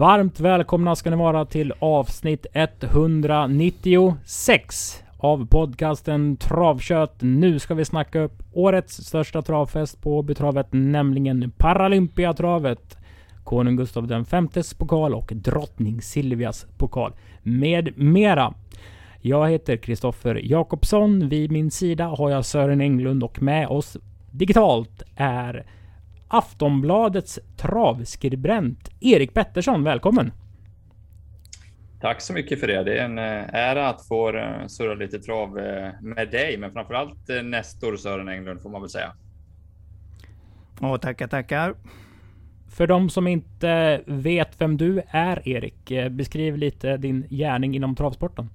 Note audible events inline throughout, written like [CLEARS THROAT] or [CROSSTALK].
Varmt välkomna ska ni vara till avsnitt 196 av podcasten Travkött. Nu ska vi snacka upp årets största travfest på Åbytravet, nämligen Paralympiatravet. Konung Gustav V pokal och drottning Silvias pokal med mera. Jag heter Kristoffer Jakobsson. Vid min sida har jag Sören Englund och med oss digitalt är Aftonbladets travskribent Erik Pettersson. Välkommen! Tack så mycket för det. Det är en eh, ära att få eh, surra lite trav eh, med dig, men framförallt Nestor Sören Englund får man väl säga. Åh, tackar, tackar. För de som inte vet vem du är, Erik, beskriv lite din gärning inom travsporten.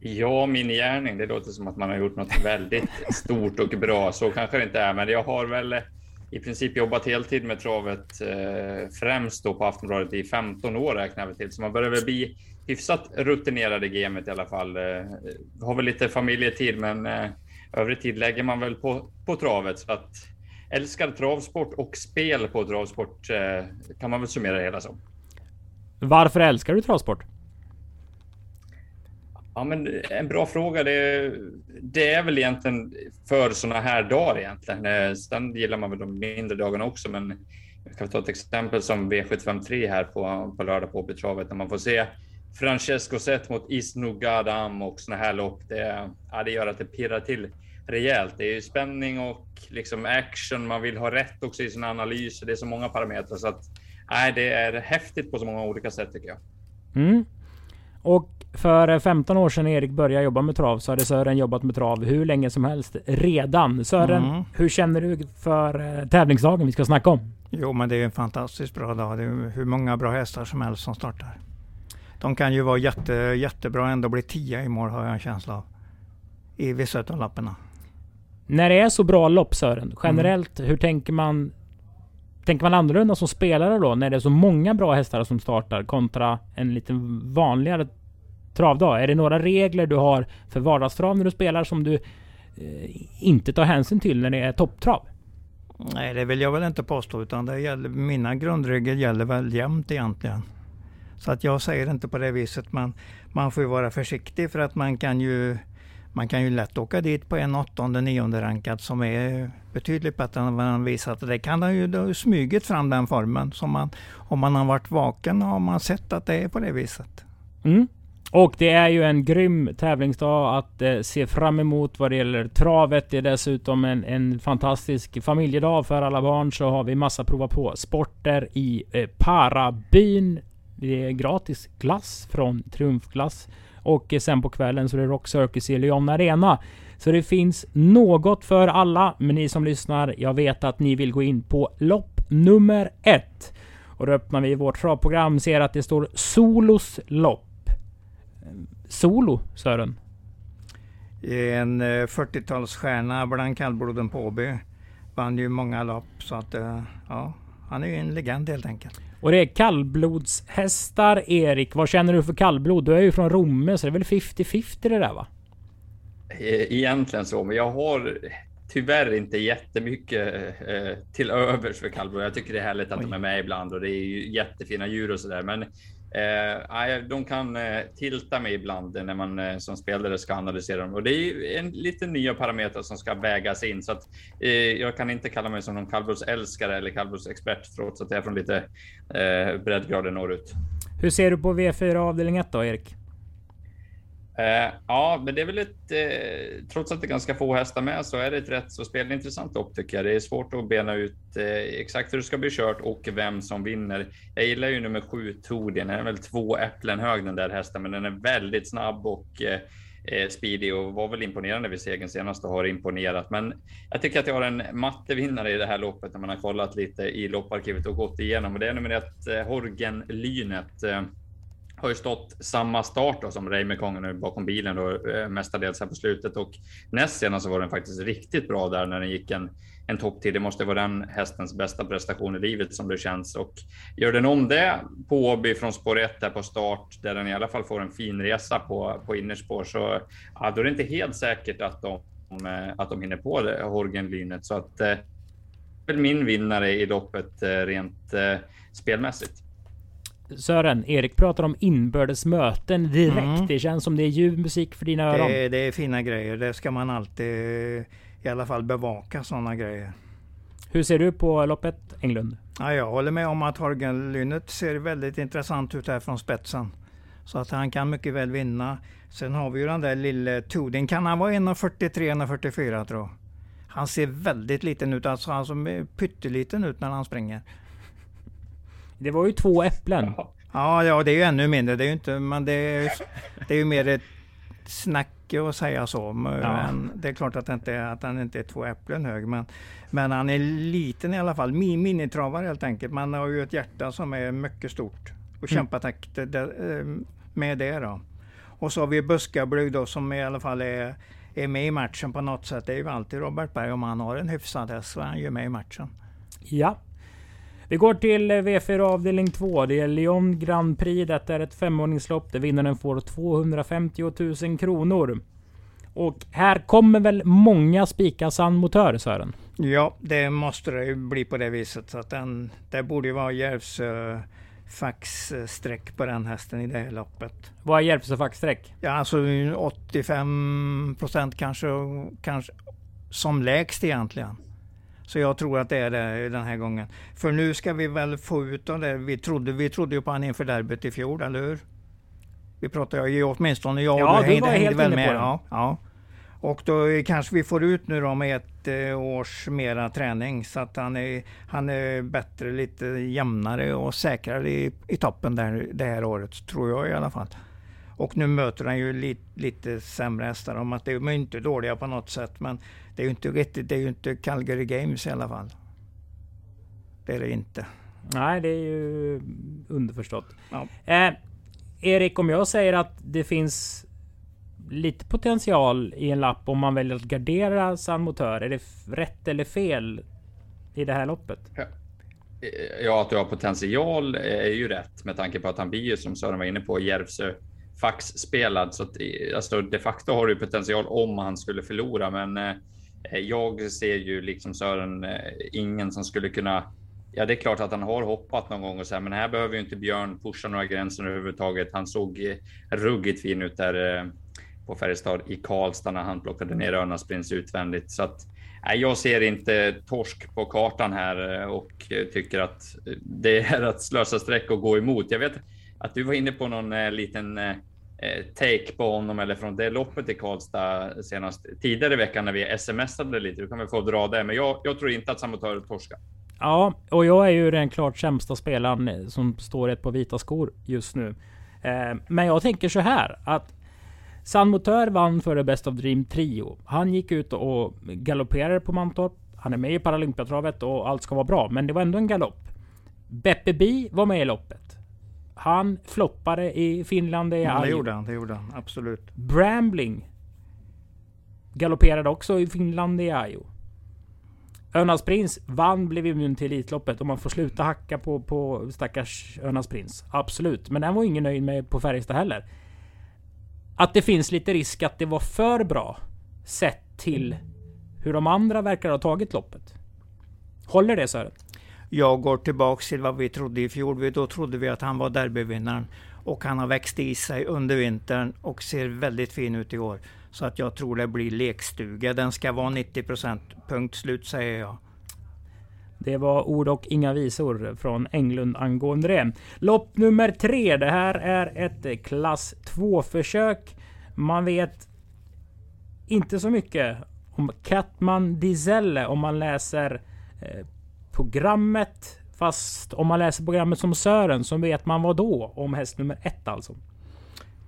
Ja, min gärning. Det låter som att man har gjort något väldigt stort och bra. Så kanske det inte är, men jag har väl i princip jobbat heltid med travet, eh, främst då på Aftonbladet i 15 år räknar vi till, så man börjar väl bli hyfsat rutinerad i gamet i alla fall. Eh, har väl lite familjetid, men eh, övrig tid lägger man väl på, på travet. Så att älskar travsport och spel på travsport eh, kan man väl summera det hela som. Varför älskar du travsport? Ja, men en bra fråga. Det, det är väl egentligen för sådana här dagar egentligen. Eh, sen gillar man väl de mindre dagarna också, men jag kan ta ett exempel som V753 här på, på lördag på Åbytravet när man får se Francesco Zet mot Isnugadam och sådana här lopp. Det, ja, det gör att det pirrar till rejält. Det är ju spänning och liksom action. Man vill ha rätt också i sina analyser. Det är så många parametrar så att nej, det är häftigt på så många olika sätt tycker jag. Mm. Och för 15 år sedan Erik började jobba med trav så hade Sören jobbat med trav hur länge som helst redan. Sören, mm. hur känner du för eh, tävlingsdagen vi ska snacka om? Jo, men det är en fantastiskt bra dag. Det är hur många bra hästar som helst som startar. De kan ju vara jätte, jättebra ändå bli 10 i mål har jag en känsla av. I vissa av lapparna. När det är så bra lopp Sören, generellt, mm. hur tänker man Tänker man annorlunda som spelare då, när det är så många bra hästar som startar kontra en lite vanligare travdag? Är det några regler du har för vardagstrav när du spelar som du eh, inte tar hänsyn till när det är topptrav? Nej, det vill jag väl inte påstå, utan det gäller, mina grundregler gäller väl jämt egentligen. Så att jag säger inte på det viset, men man får ju vara försiktig för att man kan ju man kan ju lätt åka dit på en åttonde, nionde rankad som är betydligt bättre än vad han visat. Det kan ha ju smugit fram den formen. Som man, om man har varit vaken har man sett att det är på det viset. Mm. Och det är ju en grym tävlingsdag att eh, se fram emot vad det gäller travet. Det är dessutom en, en fantastisk familjedag för alla barn. Så har vi massa prova på sporter i eh, Parabyn. Det är gratis glass från Triumfglass. Och eh, sen på kvällen så är det Rock Circus i Lyon Arena. Så det finns något för alla. Men ni som lyssnar, jag vet att ni vill gå in på lopp nummer ett. Och då öppnar vi vårt travprogram, ser att det står Solos lopp solo, Sören? En 40-talsstjärna eh, bland kallbloden på Åby. Vann ju många lopp så att eh, ja, han är ju en legend helt enkelt. Och det är kallblodshästar, Erik. Vad känner du för kallblod? Du är ju från Romme, så det är väl 50-50 det där va? E-, egentligen så, men jag har tyvärr inte jättemycket eh, till övers för kallblod. Jag tycker det är härligt att Oj. de är med ibland och det är ju jättefina djur och sådär. Men Eh, de kan eh, tilta mig ibland när man eh, som spelare ska analysera dem och det är en lite nya parametrar som ska vägas in så att eh, jag kan inte kalla mig som någon kallblodsälskare eller kallblodsexpert trots att jag är från lite eh, breddgrader norrut. Hur ser du på V4 avdelning 1 då, Erik? Eh, ja, men det är väl ett, eh, trots att det är ganska få hästar med så är det ett rätt så spelintressant lopp tycker jag. Det är svårt att bena ut eh, exakt hur det ska bli kört och vem som vinner. Jag gillar ju nummer sju Todin, Den är väl två äpplen hög den där hästen, men den är väldigt snabb och eh, eh, speedy och var väl imponerande vid segern senast och har imponerat. Men jag tycker att jag har en mattevinnare i det här loppet när man har kollat lite i lopparkivet och gått igenom och det är nummer ett eh, Horgen Lynet har ju stått samma start då, som Reimekongen bakom bilen då, eh, mestadels här på slutet och näst senast så var den faktiskt riktigt bra där när den gick en, en topptid. Det måste vara den hästens bästa prestation i livet som det känns och gör den om det på Åby från spår 1 där på start där den i alla fall får en fin resa på, på innerspår så ja, då är det inte helt säkert att de, eh, att de hinner på det, Horgenlynet så att eh, det är väl min vinnare i loppet eh, rent eh, spelmässigt. Sören, Erik pratar om inbördes möten direkt. Mm. Det känns som det är ljuv musik för dina öron. Det, är fina grejer. Det ska man alltid i alla fall bevaka sådana grejer. Hur ser du på loppet Englund? Ja, jag håller med om att Horgen Lynnet ser väldigt intressant ut här från spetsen. Så att han kan mycket väl vinna. Sen har vi ju den där lille Tudin. Kan han vara 1,43-1,44 tror jag? Han ser väldigt liten ut. Alltså han ser pytteliten ut när han springer. Det var ju två äpplen. Ja, ja det är ju ännu mindre. Det är ju inte, men det är, [LAUGHS] det är ju mer ett snack att säga så. Men ja. det är klart att, inte, att han inte är två äpplen hög. Men, men han är liten i alla fall. Minitravare helt enkelt. Man har ju ett hjärta som är mycket stort. Och mm. kämpatakt eh, med det då. Och så har vi Buskablug då som i alla fall är, är med i matchen på något sätt. Det är ju alltid Robert Berg. Om han har en hyfsad häst så är han ju med i matchen. Ja, vi går till eh, V4 avdelning 2. Det är Lyon Grand Prix. Detta är ett femordningslopp där vinnaren får 250 000 kronor. Och här kommer väl många spika sann motör Sören? Ja, det måste det ju bli på det viset. Så att den, det borde ju vara Järvsö faxsträck på den hästen i det här loppet. Vad är Järvsö faxsträck? Ja, alltså 85 procent kanske, kanske som lägst egentligen. Så jag tror att det är det den här gången. För nu ska vi väl få ut av det. Vi trodde, vi trodde ju på han inför derbyt i fjol, eller hur? Vi pratade ju åtminstone jag ja, du, var helt väl med. Ja, ja. Och då kanske vi får ut nu då med ett eh, års mera träning så att han är, han är bättre, lite jämnare och säkrare i, i toppen där, det här året, tror jag i alla fall. Och nu möter han ju lite, lite sämre hästar. Om att de är inte dåliga på något sätt men det är ju inte riktigt, det är ju inte Calgary Games i alla fall. Det är det inte. Nej, det är ju underförstått. Ja. Eh, Erik, om jag säger att det finns lite potential i en lapp om man väljer att gardera San Motör. Är det rätt eller fel i det här loppet? Ja. Ja, att du har potential är ju rätt med tanke på att han blir ju som Sören var inne på Järvsö faxspelad. Så att, alltså, de facto har du potential om han skulle förlora, men eh, Eh, jag ser ju liksom Sören eh, ingen som skulle kunna. Ja, det är klart att han har hoppat någon gång och så här, men här behöver ju inte Björn pusha några gränser överhuvudtaget. Han såg eh, ruggigt fin ut där på Färjestad i Karlstad när han plockade ner Örnas prins utvändigt. Så att nej, jag ser inte torsk på kartan här och tycker att det är att slösa streck och gå emot. Jag vet att du var inne på någon liten Eh, take på honom eller från det loppet i Karlstad senast tidigare i veckan när vi smsade lite. Du kan väl få dra det, men jag, jag tror inte att Samotör torskar. Ja, och jag är ju den klart sämsta spelaren som står ett på vita skor just nu. Eh, men jag tänker så här att San Motör vann före Best of Dream Trio. Han gick ut och galopperade på Mantorp. Han är med i Paralympiatravet och allt ska vara bra, men det var ändå en galopp. Beppe Bi var med i loppet. Han floppade i Finland. Det, ja, det gjorde han. Det gjorde han. Absolut. Brambling galopperade också i Finland i Ajo. Önas Prins vann, blev immun till Elitloppet och man får sluta hacka på, på stackars Önas Prins. Absolut, men den var ingen nöjd med på Färjestad heller. Att det finns lite risk att det var för bra sett till hur de andra verkar ha tagit loppet. Håller det Sören? Jag går tillbaks till vad vi trodde i fjol. Då trodde vi att han var derbyvinnaren. Och han har växt i sig under vintern och ser väldigt fin ut i år. Så att jag tror det blir lekstuga. Den ska vara 90 procent. Punkt slut säger jag. Det var ord och inga visor från Englund angående det. Lopp nummer tre. Det här är ett klass 2 försök. Man vet inte så mycket om Katman Dizelle om man läser eh, programmet. Fast om man läser programmet som Sören så vet man vad då om häst nummer ett alltså.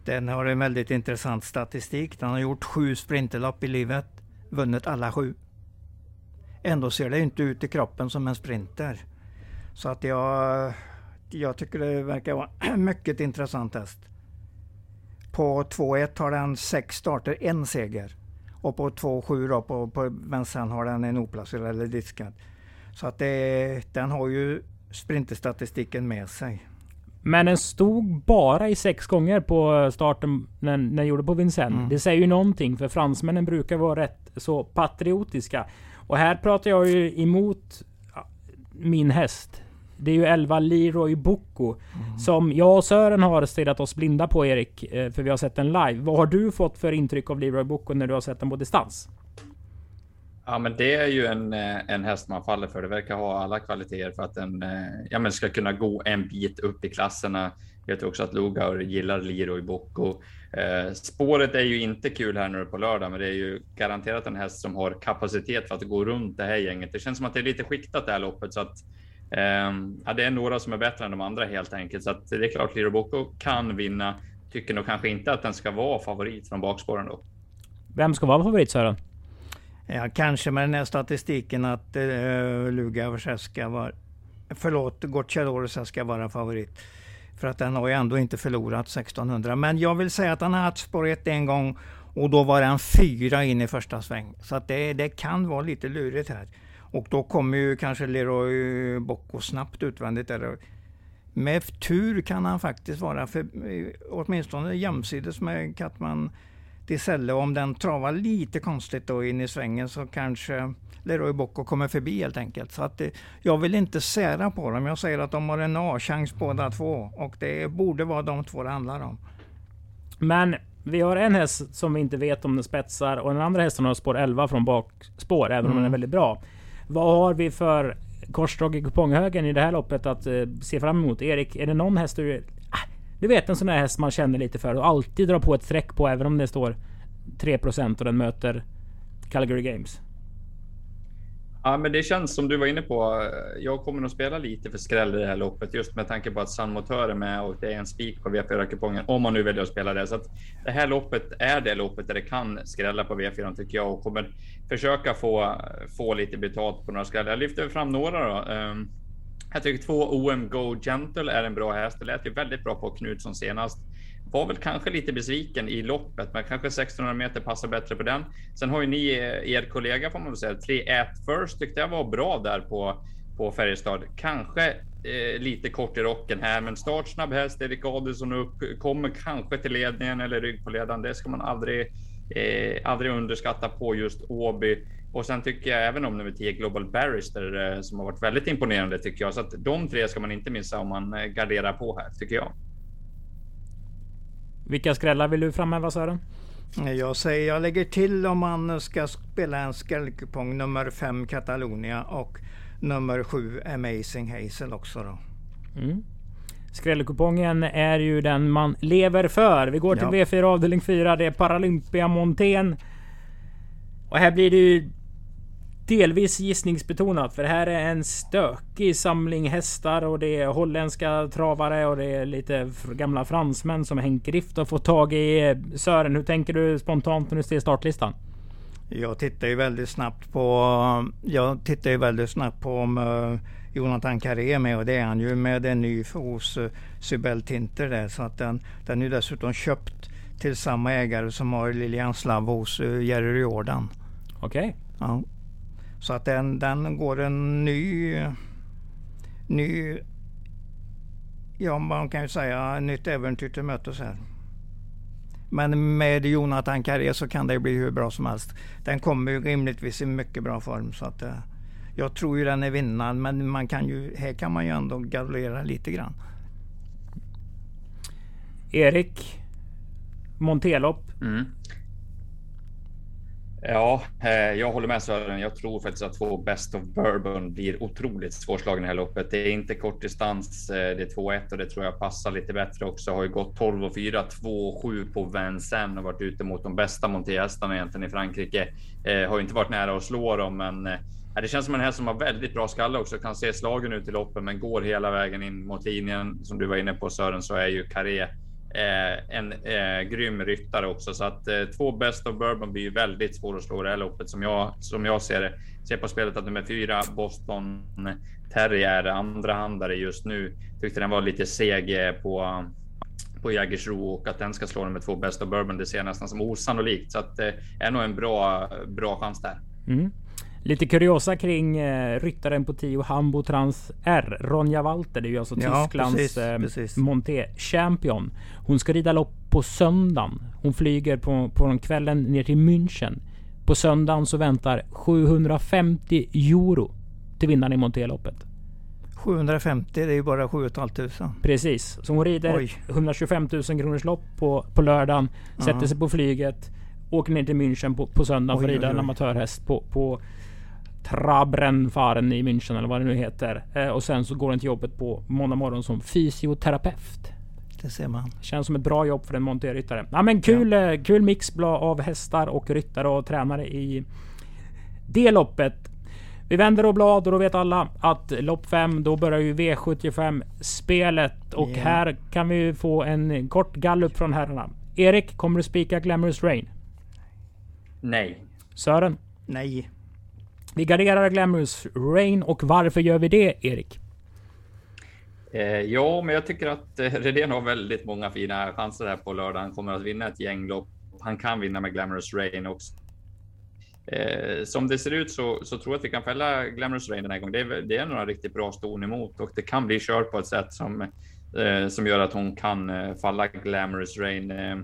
Den har en väldigt intressant statistik. Den har gjort sju sprinterlopp i livet. Vunnit alla sju. Ändå ser det inte ut i kroppen som en sprinter. Så att jag, jag tycker det verkar vara en [CLEARS THROAT] mycket intressant häst. På 2-1 har den sex starter, en seger. Och på 2-7 på, på vänstern har den en oplacerad eller diskad. Så att det, den har ju sprinterstatistiken med sig. Men den stod bara i sex gånger på starten när den gjorde på Vincennes. Mm. Det säger ju någonting för fransmännen brukar vara rätt så patriotiska. Och här pratar jag ju emot min häst. Det är ju 11 Leroy Bocco. Mm. Som jag och Sören har stirrat oss blinda på Erik. Eh, för vi har sett den live. Vad har du fått för intryck av Leroy Bocco när du har sett den på distans? Ja, men det är ju en, eh, en häst man faller för. Det verkar ha alla kvaliteter för att den eh, ja, men ska kunna gå en bit upp i klasserna. Jag vet också att Lugaur gillar Leroy Bocco. Eh, spåret är ju inte kul här nu på lördag, men det är ju garanterat en häst som har kapacitet för att gå runt det här gänget. Det känns som att det är lite skiktat det här loppet så att eh, ja, det är några som är bättre än de andra helt enkelt. Så att det är klart Leroy Bocco kan vinna. Tycker nog kanske inte att den ska vara favorit från bakspåren då. Vem ska vara favorit Sören? Ja, kanske med den här statistiken att eh, Luga ska vara, förlåt, Gocciadoro ska vara favorit. För att den har ju ändå inte förlorat 1600. Men jag vill säga att han har haft spår 1 en gång och då var han fyra in i första sväng. Så att det, det kan vara lite lurigt här. Och då kommer ju kanske Leroy Bocco snabbt utvändigt. Där. Med tur kan han faktiskt vara, för, eh, åtminstone jämsides med Katman Diselle. Om den travar lite konstigt då in i svängen så kanske Leroy Bocco kommer förbi helt enkelt. Så att, jag vill inte sära på dem. Jag säger att de har en A-chans båda två och det borde vara de två det handlar om. Men vi har en häst som vi inte vet om den spetsar och den andra hästen har spår 11 från bakspår, även mm. om den är mm. väldigt bra. Vad har vi för korsdrag i kuponghögen i det här loppet att eh, se fram emot? Erik, är det någon häst du... Du vet en sån här häst man känner lite för och alltid drar på ett streck på även om det står 3% och den möter Calgary Games? Ja, men det känns som du var inne på. Jag kommer nog spela lite för skräll i det här loppet just med tanke på att San Motör är med och det är en spik på V4-kupongen om man nu väljer att spela det. Så att det här loppet är det loppet där det kan skrälla på V4 tycker jag och kommer försöka få få lite betalt på några skrällar. Jag lyfter fram några då. Ehm, jag tycker två OM Go Gentle är en bra häst. Det lät ju väldigt bra på Knutsson senast var väl kanske lite besviken i loppet, men kanske 1600 meter passar bättre på den. Sen har ju ni eh, er kollega får man väl säga, 3 at first tyckte jag var bra där på på Färjestad. Kanske eh, lite kort i rocken här, men startsnabb häst. Erik Adelsson upp, kommer kanske till ledningen eller rygg på ledaren. Det ska man aldrig, eh, aldrig underskatta på just Åby. Och sen tycker jag även om nummer 10 Global Barrister eh, som har varit väldigt imponerande tycker jag. Så att de tre ska man inte missa om man eh, garderar på här tycker jag. Vilka skrällar vill du framhäva Sören? Jag säger jag lägger till om man ska spela en skrällkupong nummer 5 Catalonia och nummer 7 Amazing Hazel också då. Mm. Skrällkupongen är ju den man lever för. Vi går till ja. V4 avdelning 4. Det är Paralympia Montén. Och här blir det ju delvis gissningsbetonat. För det här är en stökig samling hästar och det är holländska travare och det är lite gamla fransmän som Henk Rift har fått tag i. Sören, hur tänker du spontant när du ser startlistan? Jag tittar ju väldigt snabbt på... Jag tittar ju väldigt snabbt på om uh, Jonathan Carré med och det är han ju med en ny hos uh, Sybel Tinter där. Så att den, den är dessutom köpt till samma ägare som har Lilian Slav hos uh, Jerry Jordan. Okej. Okay. Ja. Så att den, den går en ny, ny, ja man kan ju säga nytt äventyr till mötes här. Men med Jonathan Carré så kan det bli hur bra som helst. Den kommer ju rimligtvis i mycket bra form så att eh, jag tror ju den är vinnaren men man kan ju, här kan man ju ändå galollera lite grann. Erik, Montelopp. Mm. Ja, eh, jag håller med Sören. Jag tror faktiskt att två Best of Bourbon blir otroligt svårslagna i det här loppet. Det är inte kort distans. Eh, det är 2-1 och det tror jag passar lite bättre också. Har ju gått 12 och 4, 2 och 7 på Vincennes och varit ute mot de bästa montéhästarna egentligen i Frankrike. Eh, har ju inte varit nära att slå dem, men eh, det känns som en häst som har väldigt bra skalle också. Kan se slagen ut i loppen, men går hela vägen in mot linjen. Som du var inne på Sören så är ju Carré Eh, en eh, grym ryttare också. Så att eh, två Best of Bourbon blir ju väldigt svår att slå det här loppet som jag, som jag ser det. Ser på spelet att nummer fyra Boston Terrier, andra handare just nu, tyckte den var lite seg eh, på på Jägersro och att den ska slå nummer två Best of Bourbon. Det ser jag nästan som osannolikt så att det eh, är nog en bra, bra chans där. Mm. Lite kuriosa kring eh, ryttaren på 10 Hambo Trans R. Ronja Walter. Det är ju alltså ja, Tysklands precis, eh, precis. Monté Champion. Hon ska rida lopp på söndagen. Hon flyger på, på kvällen ner till München. På söndagen så väntar 750 euro till vinnaren i Monté-loppet. 750, det är ju bara 7 500. Precis, så hon rider Oj. 125 000 kronors lopp på, på lördagen. Uh Sätter sig på flyget. Åker ner till München på, på söndagen för att rida en amatörhäst på, på Trabrenfahren i München eller vad det nu heter. Eh, och sen så går den till jobbet på måndag morgon som fysioterapeut. Det ser man. Känns som ett bra jobb för en monterryttare. Ja, men kul, ja. Eh, kul mix av hästar och ryttare och tränare i det loppet. Vi vänder och blad och då vet alla att lopp 5, då börjar ju V75 spelet. Och yeah. här kan vi få en kort gallup från herrarna. Erik, kommer du spika Glamorous Rain? Nej. Sören? Nej. Vi garderar Glamorous Rain och varför gör vi det, Erik? Eh, ja, men jag tycker att eh, Redén har väldigt många fina chanser här på lördag. Han kommer att vinna ett gäng lopp. Han kan vinna med Glamorous Rain också. Eh, som det ser ut så, så tror jag att vi kan fälla Glamorous Rain den här gången. Det är, det är några riktigt bra ston emot och det kan bli kört på ett sätt som, eh, som gör att hon kan eh, falla Glamorous Rain. Eh,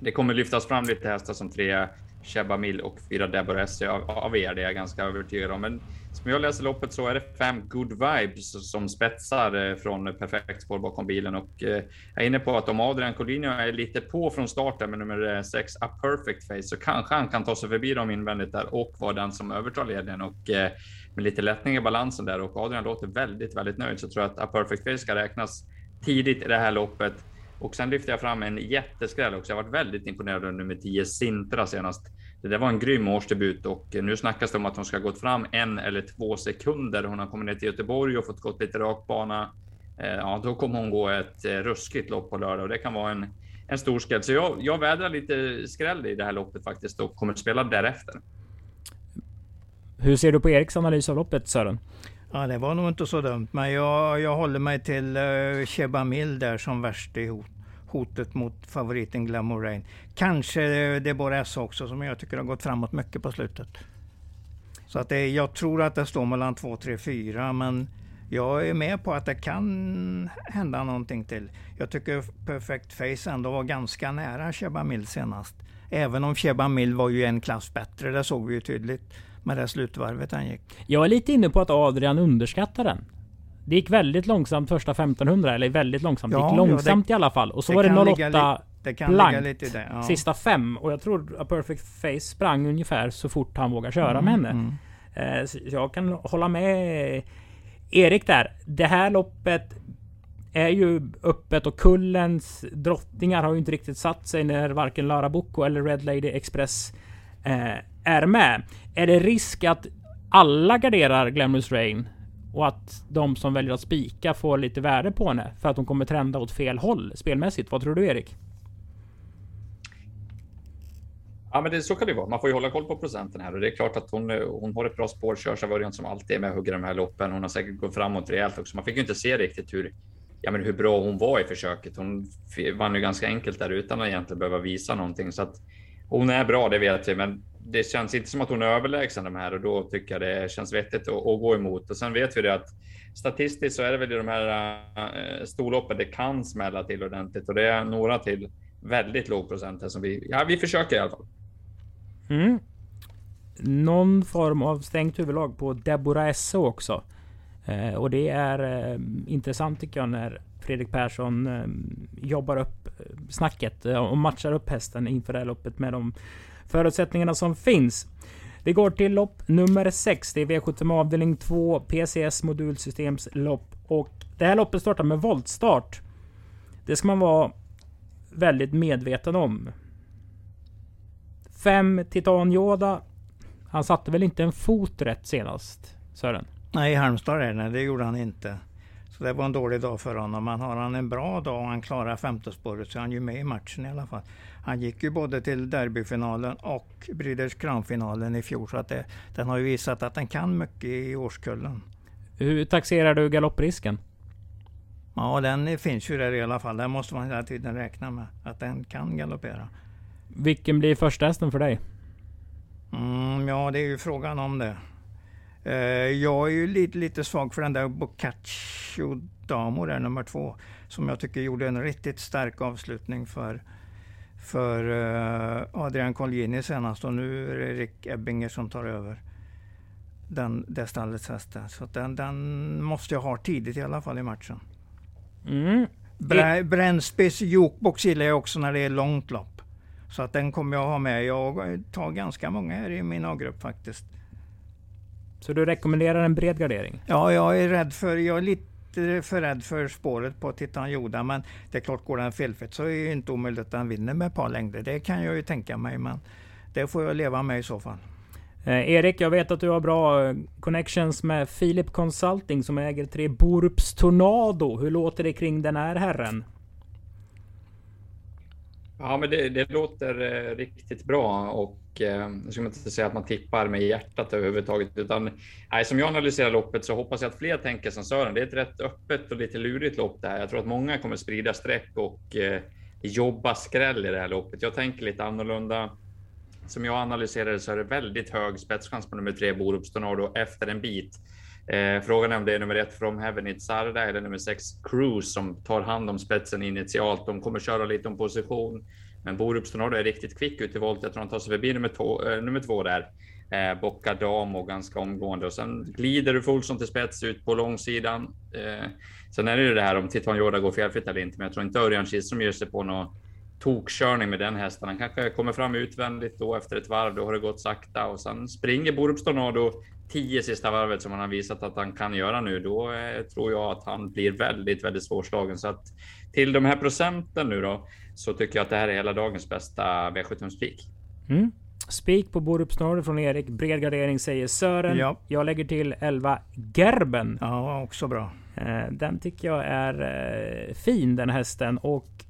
det kommer lyftas fram lite hästar som tre Sheba Mill och fyra Deborah Essie av, av er. Det är jag ganska övertygad om. Men som jag läser loppet så är det fem good vibes som spetsar eh, från perfekt spår bakom bilen och eh, jag är inne på att om Adrian Collinio är lite på från starten med nummer eh, sex A Perfect Face så kanske han kan ta sig förbi dem invändigt där och vara den som övertar ledningen och med lite lättning i balansen där och Adrian låter väldigt, väldigt nöjd så tror jag att A Perfect Face ska räknas tidigt i det här loppet. Och sen lyfter jag fram en jätteskräll också. Jag varit väldigt imponerad av nummer 10 Sintra senast. Det där var en grym årsdebut och nu snackas det om att hon ska ha gått fram en eller två sekunder. Hon har kommit ner till Göteborg och fått gått lite rakbana. bana. Eh, ja, då kommer hon gå ett eh, ruskigt lopp på lördag och det kan vara en, en stor skräll. Så jag, jag vädrar lite skräll i det här loppet faktiskt och kommer att spela därefter. Hur ser du på Eriks analys av loppet Sören? Ja, det var nog inte så dumt, men jag, jag håller mig till eh, uh, Cheba Mill där som värst i hot, hotet mot favoriten Glamour Rain. Kanske det är bara S också som jag tycker har gått framåt mycket på slutet. Så att det, jag tror att det står mellan 2, 3, 4, men jag är med på att det kan hända någonting till. Jag tycker Perfect Face ändå var ganska nära Cheba Mill senast. Även om Cheba Mill var ju en klass bättre, det såg vi ju tydligt med det slutvarvet han gick. Jag är lite inne på att Adrian underskattar den. Det gick väldigt långsamt första 1500, eller väldigt långsamt. Ja, det gick långsamt ja, det, i alla fall. Och så det var det 08 det kan blankt. Lite det, ja. Sista fem. Och jag tror A Perfect Face sprang ungefär så fort han vågar köra mm, med henne. Mm. Eh, så jag kan hålla med Erik där. Det här loppet är ju öppet och kullens drottningar har ju inte riktigt satt sig när varken Lara Bocco eller Red Lady Express eh, är med. Är det risk att alla garderar Glamorous Rain och att de som väljer att spika får lite värde på henne för att hon kommer trenda åt fel håll spelmässigt? Vad tror du Erik? Ja, men det, så kan det vara. Man får ju hålla koll på procenten här och det är klart att hon, hon har ett bra spår, kör sig som alltid är med och hugger de här loppen. Hon har säkert gått framåt rejält också. Man fick ju inte se riktigt hur, ja, men hur bra hon var i försöket. Hon vann ju ganska enkelt där utan att egentligen behöva visa någonting. Så att hon är bra, det vet vi, men det känns inte som att hon är överlägsen de här och då tycker jag det känns vettigt att, att gå emot. Och sen vet vi det att statistiskt så är det väl i de här äh, storloppen det kan smälla till ordentligt och det är några till väldigt låg procent här som vi, ja, vi försöker i alla fall. Mm. Någon form av stängt huvudlag på Deborah Esse också. Eh, och det är eh, intressant tycker jag när Fredrik Persson eh, jobbar upp eh, snacket eh, och matchar upp hästen inför det här loppet med de förutsättningarna som finns. Vi går till lopp nummer 6. Det är V75 avdelning 2 PCS modulsystems lopp. Och det här loppet startar med voltstart. Det ska man vara väldigt medveten om. 5 Titan Yoda. Han satte väl inte en fot rätt senast, Sören? Nej, i Halmstad är det. Det gjorde han inte. Så det var en dålig dag för honom. Men har han en bra dag och han klarar femte spåret så är han ju med i matchen i alla fall. Han gick ju både till derbyfinalen och Breeders Crown-finalen i fjol. Så att det, den har ju visat att den kan mycket i årskullen. Hur taxerar du galopprisken? Ja, den finns ju där i alla fall. Den måste man hela tiden räkna med. Att den kan galoppera. Vilken blir första hästen för dig? Mm, ja, det är ju frågan om det. Uh, jag är ju lite, lite svag för den där Boccaccio Damo där, nummer två. Som jag tycker gjorde en riktigt stark avslutning för, för uh, Adrian Colgjini senast. Och nu är det Rick Ebbinger som tar över. den, det stallets hästar. Så den, den måste jag ha tidigt i alla fall i matchen. Mm. Bra, Brännspis jukebox gillar jag också när det är långt lopp. Så att den kommer jag ha med. Jag tar ganska många här i min A-grupp faktiskt. Så du rekommenderar en bred gardering? Ja, jag är rädd för, jag är lite för rädd för spåret på Titan Joda. Men det är klart, går den felfritt så är det inte omöjligt att den vinner med ett par längder. Det kan jag ju tänka mig, men det får jag leva med i så fall. Eh, Erik, jag vet att du har bra eh, connections med Philip Consulting som äger tre Borups Tornado. Hur låter det kring den här herren? Ja, men det, det låter eh, riktigt bra och eh, jag skulle inte säga att man tippar med hjärtat överhuvudtaget, utan nej, som jag analyserar loppet så hoppas jag att fler tänker som Sören. Det är ett rätt öppet och lite lurigt lopp det här. Jag tror att många kommer sprida streck och eh, jobba skräll i det här loppet. Jag tänker lite annorlunda. Som jag analyserar så är det väldigt hög spetschans på nummer tre Borups Tornado efter en bit. Eh, frågan är om det är nummer ett From Heaven It's Sarda eller nummer sex Cruise som tar hand om spetsen initialt. De kommer köra lite om position, men Borups Tornado är riktigt kvick ut i volt. Jag tror han tar sig förbi nummer två, eh, nummer två där. Eh, Bocca Dam och ganska omgående och sen glider du Fulson till spets ut på långsidan. Eh, sen är det ju det här om Titan Yoda går felfritt eller inte, men jag tror inte Örjan Kihlström ger sig på något tokkörning med den hästen. Han kanske kommer fram utvändigt då efter ett varv. Då har det gått sakta och sen springer Borups Tornado 10 sista varvet som han har visat att han kan göra nu. Då eh, tror jag att han blir väldigt, väldigt svårslagen. Så att till de här procenten nu då så tycker jag att det här är hela dagens bästa V75 spik. Mm. Spik på Borups Tornado från Erik. Bred gardering säger Sören. Ja. Jag lägger till 11 Gerben. Ja, också bra. Eh, Den tycker jag är eh, fin den hästen och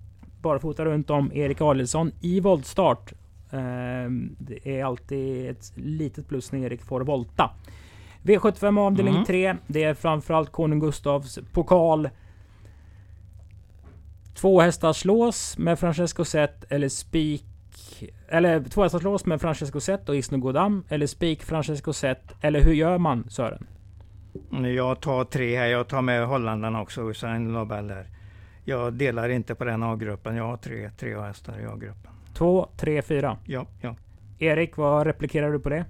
barfota runt om Erik Adielsson i voltstart. Eh, Det är alltid ett litet plus när Erik får volta. V75 avdelning Mm. 3. Det är framförallt Konung Gustavs pokal. Två hästar slås med Francesco Zet eller spik eller två hästar slås med Francesco Zet och Isno Godam eller spik Francesco Zet eller hur gör man Sören? Jag tar tre här. Jag tar med holländarna också, Usain Lobel där. Jag delar inte på den A-gruppen. Jag har tre, tre hästar i A-gruppen. Två, tre, fyra. Ja, ja. Erik, vad replikerar du på det?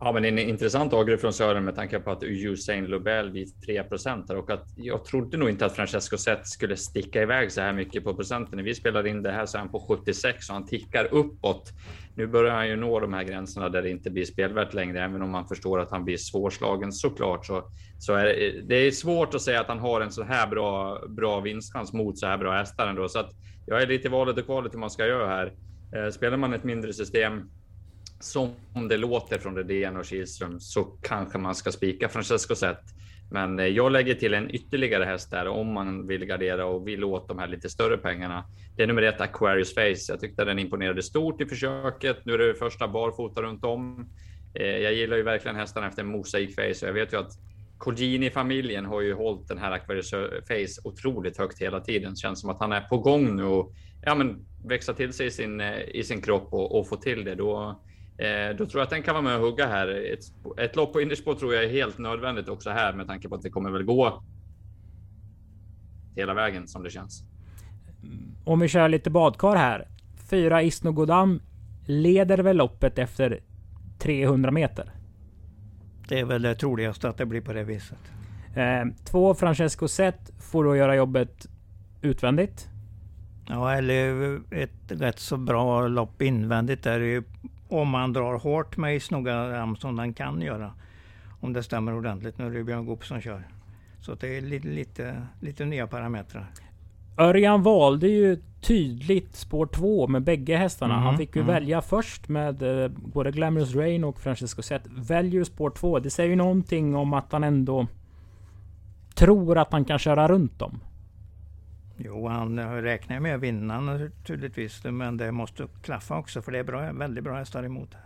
Ja, men en intressant avgrupp från Sören med tanke på att Usain Lobel vid 3 där och att jag trodde nog inte att Francesco Zet skulle sticka iväg så här mycket på procenten. När vi spelar in det här så är han på 76 och han tickar uppåt. Nu börjar han ju nå de här gränserna där det inte blir spelvärt längre, även om man förstår att han blir svårslagen såklart. Så, så är det, det är svårt att säga att han har en så här bra, bra vinstchans mot så här bra hästar ändå. Så att jag är lite i valet och kvalet hur man ska göra här. Eh, spelar man ett mindre system som det låter från Redén och Kihlström så kanske man ska spika Francesco Zet. Men eh, jag lägger till en ytterligare häst där om man vill gardera och vill åt de här lite större pengarna. Det är nummer ett Aquarius Face. Jag tyckte den imponerade stort i försöket. Nu är det första barfota runt om. Eh, jag gillar ju verkligen hästarna efter Mosaic Face och jag vet ju att Colgjini-familjen har ju hållit den här Aquarius eh, Face otroligt högt hela tiden. Det Känns som att han är på gång nu och ja, men växa till sig i sin, i sin kropp och, och få till det. Då, Eh, då tror jag att den kan vara med och hugga här. Ett, ett lopp på innerspår tror jag är helt nödvändigt också här med tanke på att det kommer väl gå hela vägen som det känns. Om vi kör lite badkar här. Fyra Isno Godam leder väl loppet efter 300 meter. Det är väl det troligaste att det blir på det viset. Eh, två Francesco Zet får då göra jobbet utvändigt. Ja, eller ett rätt så bra lopp invändigt där är ju om man drar hårt med i Snogga som den kan göra. Om det stämmer ordentligt. Nu är det Björn Goop som kör. Så det är lite, lite, lite nya parametrar. Örjan valde ju tydligt spår 2 med bägge hästarna. Mhm, Han fick ju mm. välja först med eh, både Glamorous Rain och Francesco Zet. Väljer spår 2. Det säger ju någonting om att han ändå tror att han kan köra runt dem. Jo, han räknar med att vinna naturligtvis. Men det måste klaffa också för det är bra, väldigt bra hästar emot här.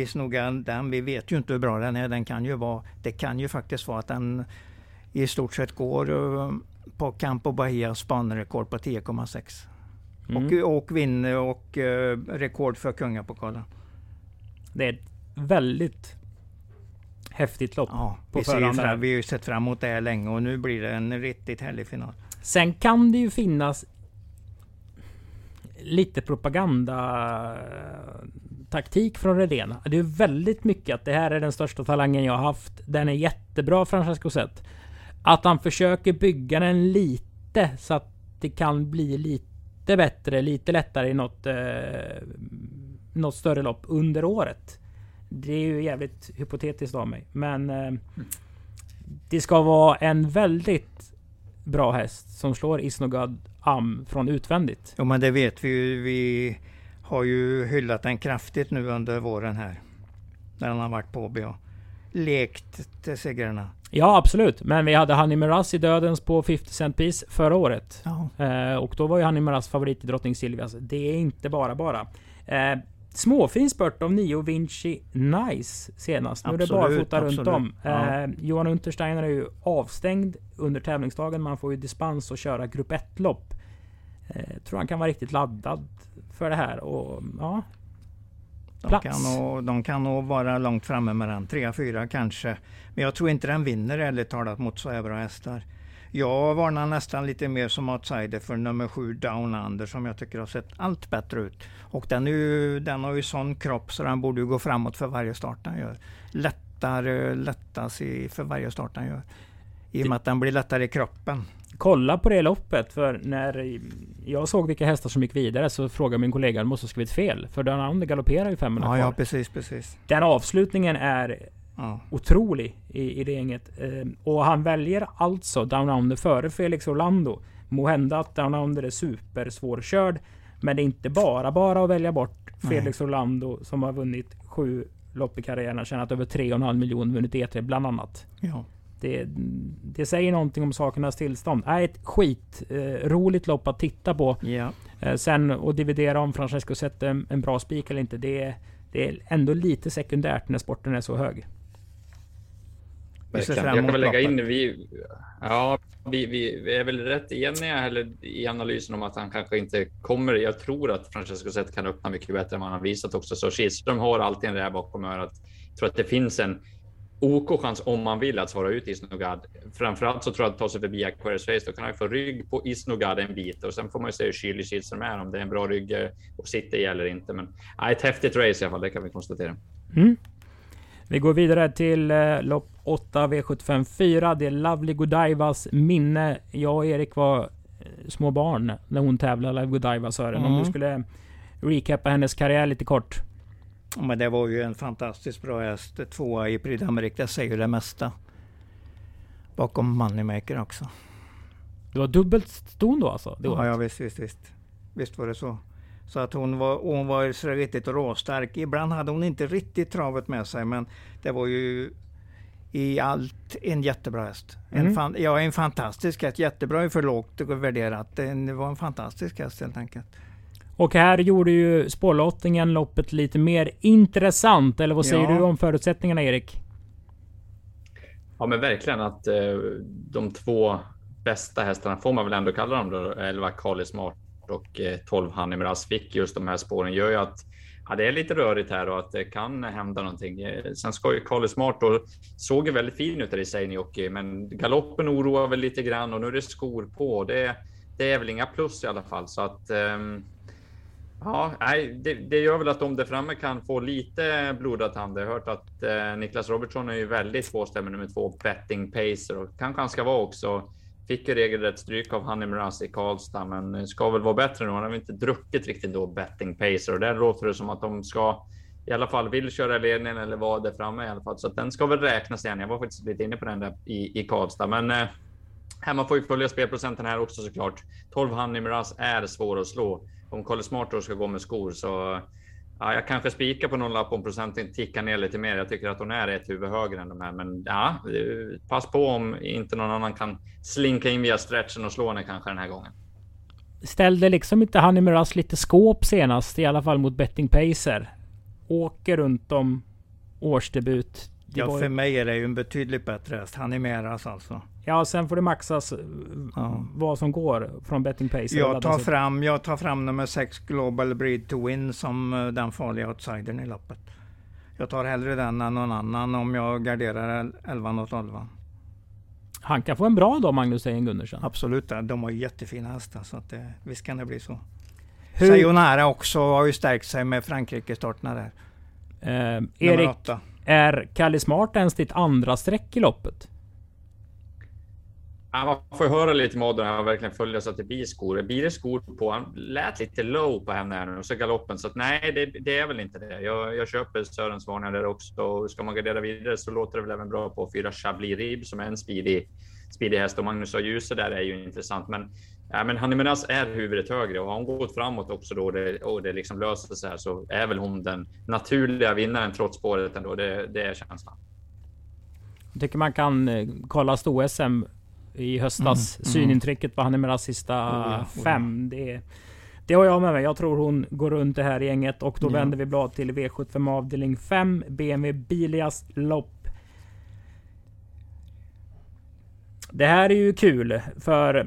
I Snogan, den, vi vet ju inte hur bra den är. Den kan ju vara, det kan ju faktiskt vara att den i stort sett går eh, på Campo Bahias banrekord på 10,6. Mm. Och, och vinner och eh, rekord för kungapokalen. Det är ett väldigt häftigt lopp. Ja, på vi, förhand fram, vi har ju sett fram emot det här länge och nu blir det en riktigt härlig final. Sen kan det ju finnas lite propaganda taktik från Redén. Det är väldigt mycket att det här är den största talangen jag har haft. Den är jättebra Francesco Zet. Att han försöker bygga den lite så att det kan bli lite bättre, lite lättare i något, eh, något större lopp under året. Det är ju jävligt hypotetiskt av mig. Men eh, det ska vara en väldigt bra häst som slår Isnogad Am från utvändigt. Jo men det vet vi ju. Vi har ju hyllat den kraftigt nu under våren här. När han har varit på och lekt till segrarna. Ja absolut. Men vi hade Honey Miraz i dödens på 50 cent piece förra året. Eh, och då var ju Honey Miraz favorit i Drottning Silvias. Det är inte bara bara. Eh, småfin spurt av Nio Vinci Nice senast. Nu är det Absolut, barfota runt absolut. om. Ja. Eh, Johan Untersteiner är ju avstängd under tävlingsdagen. Man får ju dispens att köra grupp 1-lopp. Eh, tror han kan vara riktigt laddad för det här. Och ja, De Plats. kan, nog, de kan nog vara långt framme med den. 3-4 kanske. Men jag tror inte den vinner ärligt talat mot så här bra hästar. Jag varnar nästan lite mer som outsider för nummer 7 Down Under som jag tycker har sett allt bättre ut. Och den, är ju, den har ju sån kropp så den borde ju gå framåt för varje start den gör. Lättare, lättas i, för varje start den gör. I och med att den blir lättare i kroppen. kolla på det loppet. För när jag såg vilka hästar som gick vidare så frågade min kollega om måste ha skrivit fel. För den andra galopperar ju 500 Ja, kvar. ja precis, precis. Den avslutningen är Ja. otrolig i, i det gänget. Eh, och han väljer alltså Down Under före Felix Orlando. Må hända att Down Under är supersvårkörd. Men det är inte bara bara att välja bort Nej. Felix Orlando som har vunnit sju lopp i karriären. Tjänat över 3,5 miljoner, vunnit E3 bland annat. Ja. Det, det säger någonting om sakernas tillstånd. Är ett skit eh, lopp att titta på. ja. Eh, sen att dividera om Francesco sätter en, en bra spik eller inte. Det, det är ändå lite sekundärt när sporten är så hög. Verkligen. Jag kan väl lägga in, vi, ja, vi, vi, vi är väl rätt eniga eller, i analysen om att han kanske inte kommer. Jag tror att Francesco Zet kan öppna mycket bättre än vad han har visat också. Så Kihlström har alltid en räv bakom örat. Jag tror att det finns en OK chans om man vill att svara ut Isnogad. Framförallt så tror jag att ta sig förbi Aquarius Race. Då kan han få rygg på Isnogad en bit och sen får man ju se hur kylig Kihlström är om det är en bra rygg och sitter i eller inte. Men ja, ett häftigt race i alla fall. Det kan vi konstatera. Mm. Vi går vidare till eh, lopp 8 V75 4. Det är Lovely Godievas minne. Jag och Erik var eh, små barn när hon tävlade, Lovely Godieva Sören. Om Mm. du skulle recappa hennes karriär lite kort. Men det var ju en fantastiskt bra häst. Tvåa i Prix d'Amérique, det säger det mesta. Bakom Moneymaker också. Det var dubbelt ston då alltså? Det Ja, året. ja visst, visst, visst. Visst var det så. Så att hon var, hon var så riktigt råstark. Ibland hade hon inte riktigt travet med sig, men det var ju i allt en jättebra häst. En Mm. fan, ja, en fantastisk häst. Jättebra är för lågt värderat. Det var en fantastisk häst helt enkelt. Och här gjorde ju spårlottningen loppet lite mer intressant. Eller vad säger Ja. du om förutsättningarna Erik? Ja, men verkligen att eh, de två bästa hästarna får man väl ändå kalla dem då. 11 Kali Smart och eh, 12 Honey fick just de här spåren gör ju att ja, det är lite rörigt här och att det kan hända någonting. Eh, sen ska ju Carly Smart då såg ju väldigt fin ut där i Seinejoki, men galoppen oroar väl lite grann och nu är det skor på. Det, det är väl inga plus i alla fall så att ehm, Ja, nej, det, det gör väl att de där framme kan få lite blodad tand. Jag har hört att eh, Niklas Robertsson är ju väldigt påstämd med nummer två, Betting Pacer och kanske han ska vara också. Fick ju regelrätt stryk av Honey Mraz i Karlstad, men ska väl vara bättre nu. Han har väl inte druckit riktigt då Betting Pacer och där låter det som att de ska i alla fall vill köra ledningen eller vara där framme i alla fall. Så att den ska väl räknas igen. Jag var faktiskt lite inne på den där i, i Karlstad, men eh, här man får ju följa spelprocenten här också såklart. 12 Honey Mraz är svår att slå. Om Kalle Smart då ska gå med skor så ja, jag kanske spikar på någon lapp om procenten tickar ner lite mer. Jag tycker att hon är ett huvud högre än de här, men ja, pass på om inte någon annan kan slinka in via stretchen och slå henne kanske den här gången. Ställde liksom inte Honey Miraz lite skåp senast? I alla fall mot Betting Pacer. Åker runt om årsdebut. Ja, ju- för mig är det ju en betydligt bättre häst. Han är meras alltså. Ja, sen får det maxas eh, Ja. vad som går från Betting Pacer. och Jag tar, fram, jag tar fram nummer 6 Global Breed to Win som eh, den farliga outsidern i loppet. Jag tar hellre den än någon annan om jag garderar 11 och 12. Han kan få en bra dag, Magnus Ejen Gundersen. Absolut, de har jättefina hästar så att det, visst kan det bli så. Hur... Sayonara också har ju stärkt sig med Frankrike-starterna där. Eh, Erik, är Kalle Smart ens ditt andra streck i loppet? Ja, man får höra lite med Adrian, han verkligen följer så att det blir skor. Blir det skor på? Han lät lite low på henne här nu och så galoppen. Så att nej, det, det, är väl inte det. Jag, jag köper Sörens varningar där också och ska man gardera vidare så låter det väl även bra på fyra Chablis Rib som är en speedy, speedy häst och Magnus och Ljuse där är ju intressant. Men Ja, men Hanni Menas är huvudet högre och har hon gått framåt också då det, och det liksom löser sig här så är väl hon den naturliga vinnaren trots spåret ändå. Det, det är känslan. Jag tycker man kan eh, kolla sto-SM i höstas. Mm, mm. Synintrycket på Hanni Menas sista oh ja, oh fem. Det, det har jag med mig. Jag tror hon går runt det här gänget och då ja. vänder vi blad till V75 avdelning 5. BMW Bilias lopp. Det här är ju kul för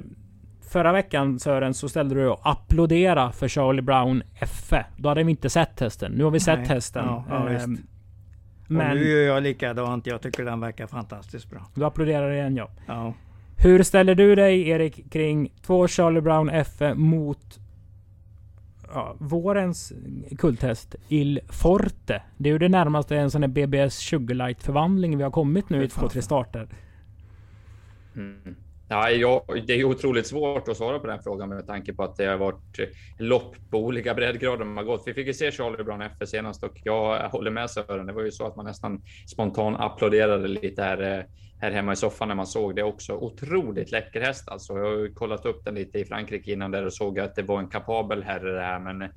Förra veckan Sören så ställde du och applådera för Charlie Brown FE. Då hade vi inte sett hästen. Nu har vi Nej. sett hästen. Ja, ja, ehm, men... Och nu gör jag likadant. Jag tycker den verkar fantastiskt bra. Du applåderar igen ja. ja. Hur ställer du dig Erik kring två Charlie Brown FE mot ja, vårens kulthäst Il Forte? Det är ju det närmaste en sån här BBS Sugarlight förvandling vi har kommit nu i två, tre starter. Mm. Ja, det är otroligt svårt att svara på den frågan med tanke på att det har varit lopp på olika breddgrader man har gått. Vi fick ju se Charlie Brown FF senast och jag håller med Sören. Det var ju så att man nästan spontant applåderade lite här, eh, här hemma i soffan när man såg det också. Otroligt läcker häst alltså. Jag har kollat upp den lite i Frankrike innan där och såg att det var en kapabel herre det här, men ja,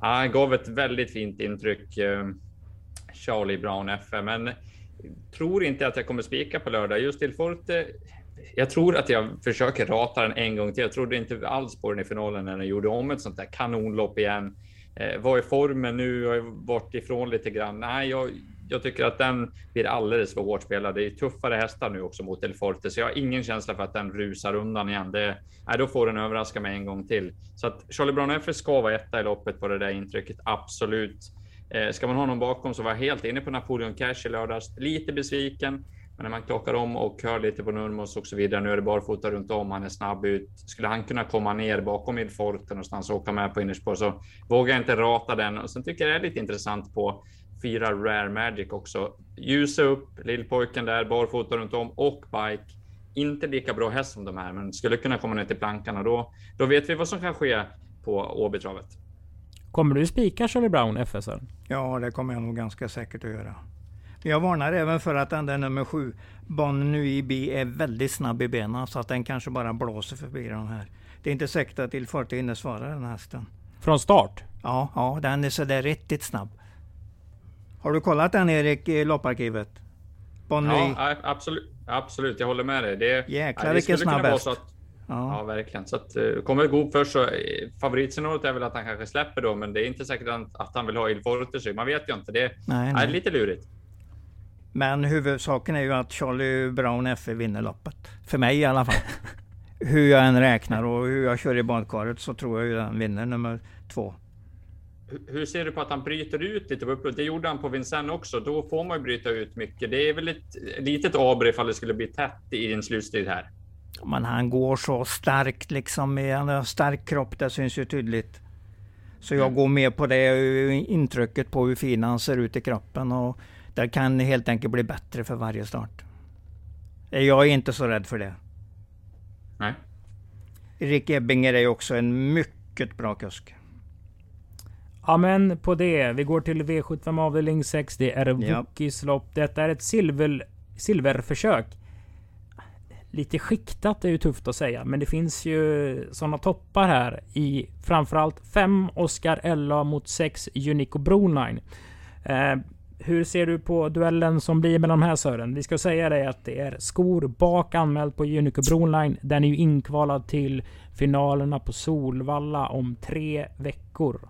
han gav ett väldigt fint intryck. Eh, Charlie Brown FF, men tror inte att jag kommer spika på lördag. Just till Forte jag tror att jag försöker rata den en gång till. Jag trodde inte alls på den i finalen när den gjorde om ett sånt där kanonlopp igen. Eh, vad är formen nu? Har varit ifrån lite grann? Nej, jag, jag tycker att den blir alldeles för hårt spelad. Det är tuffare hästar nu också mot El Forte, så jag har ingen känsla för att den rusar undan igen. Det, nej, då får den överraska mig en gång till. Så att Charlie Brown F ska vara etta i loppet på det där intrycket, absolut. Eh, ska man ha någon bakom så var jag helt inne på Napoleon Cash i lördags. Lite besviken. Men när man klockar om och kör lite på Nurmos och så vidare, nu är det barfota runt om, han är snabb ut. Skulle han kunna komma ner bakom Idforte någonstans och åka med på innerspår så vågar jag inte rata den. Och sen tycker jag det är lite intressant på fyra Rare Magic också. Ljusa upp, lillpojken där, barfota runt om och bike. Inte lika bra häst som de här, men skulle kunna komma ner till plankan och då, då vet vi vad som kan ske på Åbytravet. Kommer du spika Charlie Brown FSR? Ja, det kommer jag nog ganska säkert att göra. Jag varnar även för att den där nummer sju, Bon Nui B, är väldigt snabb i benen så att den kanske bara blåser förbi den här. Det är inte säkert att Il Forte hinner svara den hästen. Från start? Ja, ja den är sådär riktigt snabb. Har du kollat den Erik i lopparkivet? Bon ja, absolut. Absolut, jag håller med dig. Det, Jäklar vilken snabb häst. Ja. ja. verkligen. Så att, uh, kommer gå först så eh, favoritscenariot är väl att han kanske släpper då, men det är inte säkert att han vill ha Il Forte. Man vet ju inte. Det nej, nej. är lite lurigt. Men huvudsaken är ju att Charlie Brown FE vinner loppet. För mig i alla fall. [LAUGHS] hur jag än räknar och hur jag kör i badkaret så tror jag ju den vinner nummer två. Hur ser du på att han bryter ut lite på upploppet? Det gjorde han på Vincennes också. Då får man ju bryta ut mycket. Det är väl ett litet aber ifall det skulle bli tätt i en slutstrid här. Men han går så starkt liksom. Han har stark kropp, det syns ju tydligt. Så jag mm. går med på det intrycket på hur fin han ser ut i kroppen. Och det kan helt enkelt bli bättre för varje start. Jag är inte så rädd för det. Nej. Rick Ebbinger är också en mycket bra kusk. Ja men på det. Vi går till V75 avdelning 6. Det är Wookies ja. lopp. Detta är ett silver, silverförsök. Lite skiktat är ju tufft att säga, men det finns ju sådana toppar här i framförallt 5 Oscar Ella mot 6 Unico Broline. Eh, hur ser du på duellen som blir mellan de här Sören? Vi ska säga dig att det är skor bak anmält på Unico Broline. Den är ju inkvalad till finalerna på Solvalla om tre veckor.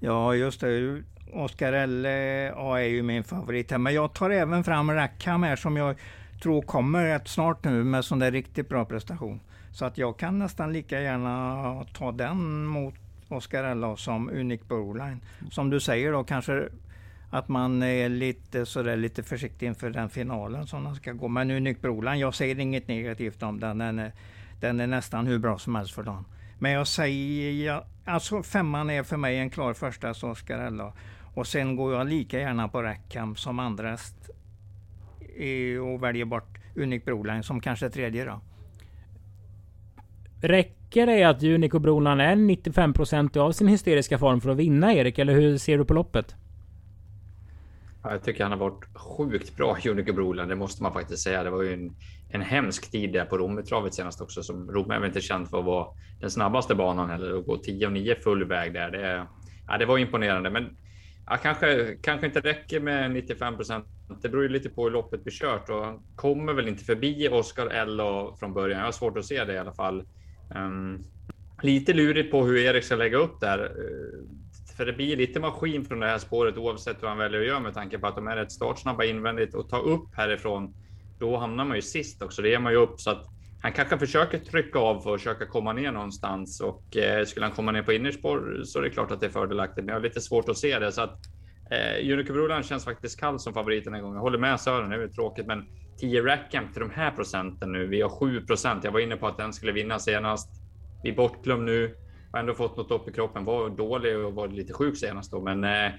Ja, just det. Oscar L eh, ja, är ju min favorit här. Men jag tar även fram Rackham här som jag tror kommer rätt snart nu med sån där riktigt bra prestation. Så att jag kan nästan lika gärna ta den mot Oskar Oscarella som Unique Bowline. Som du säger då kanske att man är lite, sådär, lite försiktig inför den finalen som den ska gå. Men Unique Broline, jag säger inget negativt om den. Den är, den är nästan hur bra som helst för dem. Men jag säger, ja, alltså femman är för mig en klar första Oscarella. Och sen går jag lika gärna på Rackham som andra och väljer bort Unique Broline som kanske tredje då. Räcker det att Unico Brolan är 95% av sin hysteriska form för att vinna Erik? Eller hur ser du på loppet? Jag tycker han har varit sjukt bra, [LAUGHS] Unico Brolan. Det måste man faktiskt säga. Det var ju en, en hemsk tid där på Rommetravet senast också. Som Rom är väl inte känd för att vara den snabbaste banan heller. Att gå 10 och 9 full väg där. Det, ja, det var imponerande. Men ja, kanske, kanske inte räcker med 95 procent. Det beror ju lite på hur loppet blir kört och han kommer väl inte förbi Oscar L från början. Jag har svårt att se det i alla fall. Um, lite lurigt på hur Erik ska lägga upp där. Eh, för det blir lite maskin från det här spåret oavsett vad han väljer att göra med tanke på att de är rätt startsnabba invändigt och ta upp härifrån. Då hamnar man ju sist också. Det ger man ju upp så att han kanske försöker trycka av för att försöka komma ner någonstans och eh, skulle han komma ner på innerspår så är det klart att det är fördelaktigt. Men jag har lite svårt att se det så att eh, Unico känns faktiskt kall som favorit den här gången. Jag håller med Sören, det är tråkigt, men 10 Rackham till de här procenten nu. Vi har 7 procent. Jag var inne på att den skulle vinna senast. Vi bortglömd nu. Har ändå fått något upp i kroppen. Var dålig och var lite sjuk senast då, men eh,